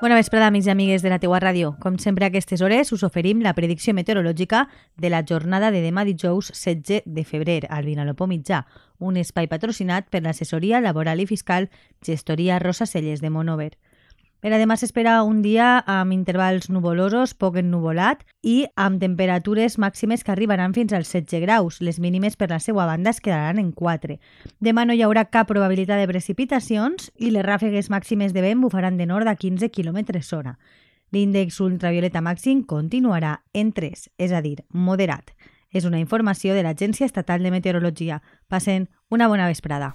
Bona vesprada, amics i amigues de la teua ràdio. Com sempre a aquestes hores us oferim la predicció meteorològica de la jornada de demà dijous 16 de febrer al Vinalopó Mitjà, un espai patrocinat per l'assessoria laboral i fiscal Gestoria Rosa Celles de Monover. Per demà s'espera un dia amb intervals nuvolosos, poc ennuvolat i amb temperatures màximes que arribaran fins als 16 graus. Les mínimes per la seva banda es quedaran en 4. Demà no hi haurà cap probabilitat de precipitacions i les ràfegues màximes de vent bufaran de nord a 15 km hora. L'índex ultravioleta màxim continuarà en 3, és a dir, moderat. És una informació de l'Agència Estatal de Meteorologia. Passen una bona vesprada.